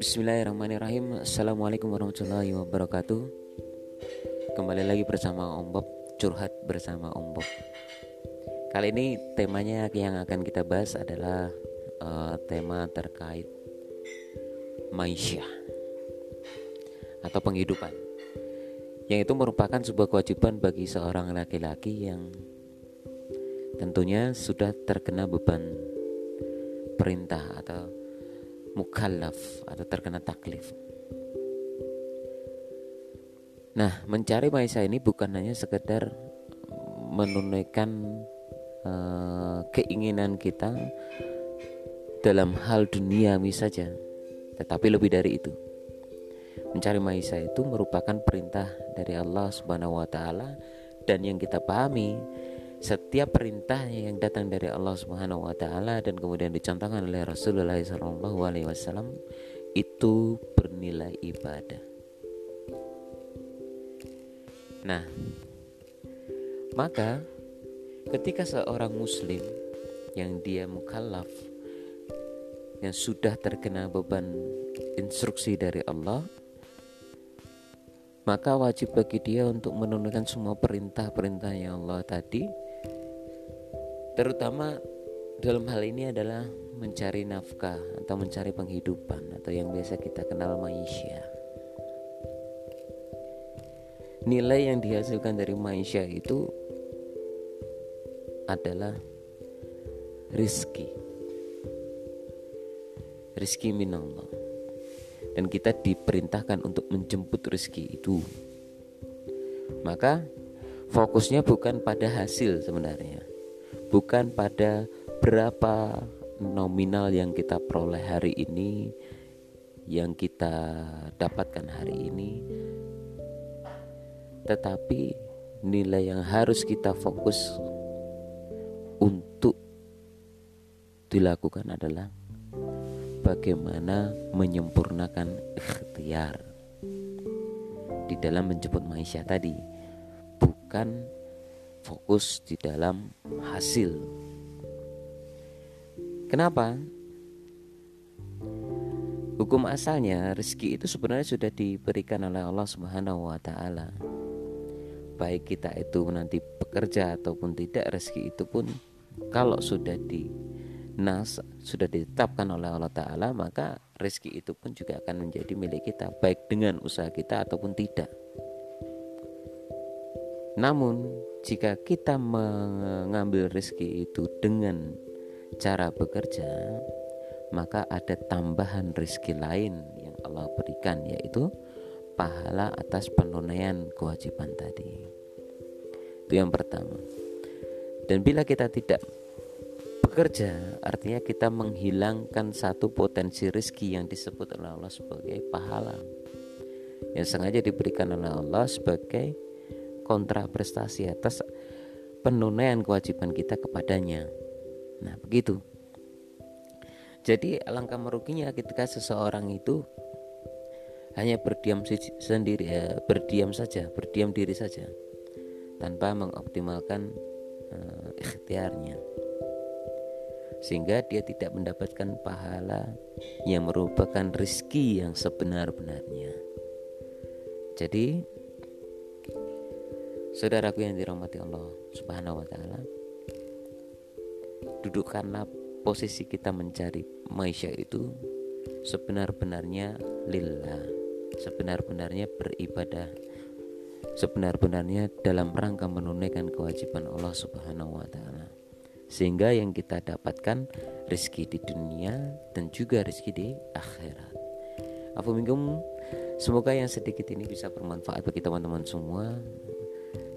Bismillahirrahmanirrahim. Assalamualaikum warahmatullahi wabarakatuh. Kembali lagi bersama Om Bob Curhat bersama Om Bob. Kali ini temanya yang akan kita bahas adalah uh, Tema terkait Maisha Atau penghidupan Yang itu merupakan sebuah kewajiban bagi seorang laki-laki yang Tentunya sudah terkena beban perintah atau mukallaf atau terkena taklif. Nah, mencari maisa ini bukan hanya sekedar menunaikan uh, keinginan kita dalam hal duniawi saja, tetapi lebih dari itu. Mencari maisa itu merupakan perintah dari Allah Subhanahu wa taala dan yang kita pahami setiap perintah yang datang dari Allah Subhanahu wa taala dan kemudian dicontohkan oleh Rasulullah sallallahu alaihi wasallam itu bernilai ibadah. Nah, maka ketika seorang muslim yang dia mukallaf yang sudah terkena beban instruksi dari Allah maka wajib bagi dia untuk menunaikan semua perintah-perintah yang Allah tadi terutama dalam hal ini adalah mencari nafkah atau mencari penghidupan atau yang biasa kita kenal maisha. Nilai yang dihasilkan dari maisha itu adalah rizki. Rizki minallah. Dan kita diperintahkan untuk menjemput rizki itu. Maka fokusnya bukan pada hasil sebenarnya bukan pada berapa nominal yang kita peroleh hari ini yang kita dapatkan hari ini tetapi nilai yang harus kita fokus untuk dilakukan adalah bagaimana menyempurnakan ikhtiar. Di dalam menjemput maisha tadi bukan fokus di dalam hasil. Kenapa? Hukum asalnya rezeki itu sebenarnya sudah diberikan oleh Allah Subhanahu wa taala. Baik kita itu nanti bekerja ataupun tidak rezeki itu pun kalau sudah di nas sudah ditetapkan oleh Allah taala maka rezeki itu pun juga akan menjadi milik kita baik dengan usaha kita ataupun tidak. Namun jika kita mengambil rezeki itu dengan cara bekerja, maka ada tambahan rezeki lain yang Allah berikan yaitu pahala atas penunaian kewajiban tadi. Itu yang pertama. Dan bila kita tidak bekerja, artinya kita menghilangkan satu potensi rezeki yang disebut oleh Allah sebagai pahala. Yang sengaja diberikan oleh Allah sebagai kontra prestasi atas penunaian kewajiban kita kepadanya. Nah, begitu. Jadi alangkah meruginya ketika seseorang itu hanya berdiam sendiri ya, berdiam saja, berdiam diri saja tanpa mengoptimalkan uh, ikhtiarnya. Sehingga dia tidak mendapatkan pahala yang merupakan rizki yang sebenar-benarnya. Jadi Saudaraku yang dirahmati Allah Subhanahu wa taala. Dudukkanlah posisi kita mencari maisha itu sebenar-benarnya lillah. Sebenar-benarnya beribadah. Sebenar-benarnya dalam rangka menunaikan kewajiban Allah Subhanahu wa taala. Sehingga yang kita dapatkan rezeki di dunia dan juga rezeki di akhirat. Afumingkum Semoga yang sedikit ini bisa bermanfaat bagi teman-teman semua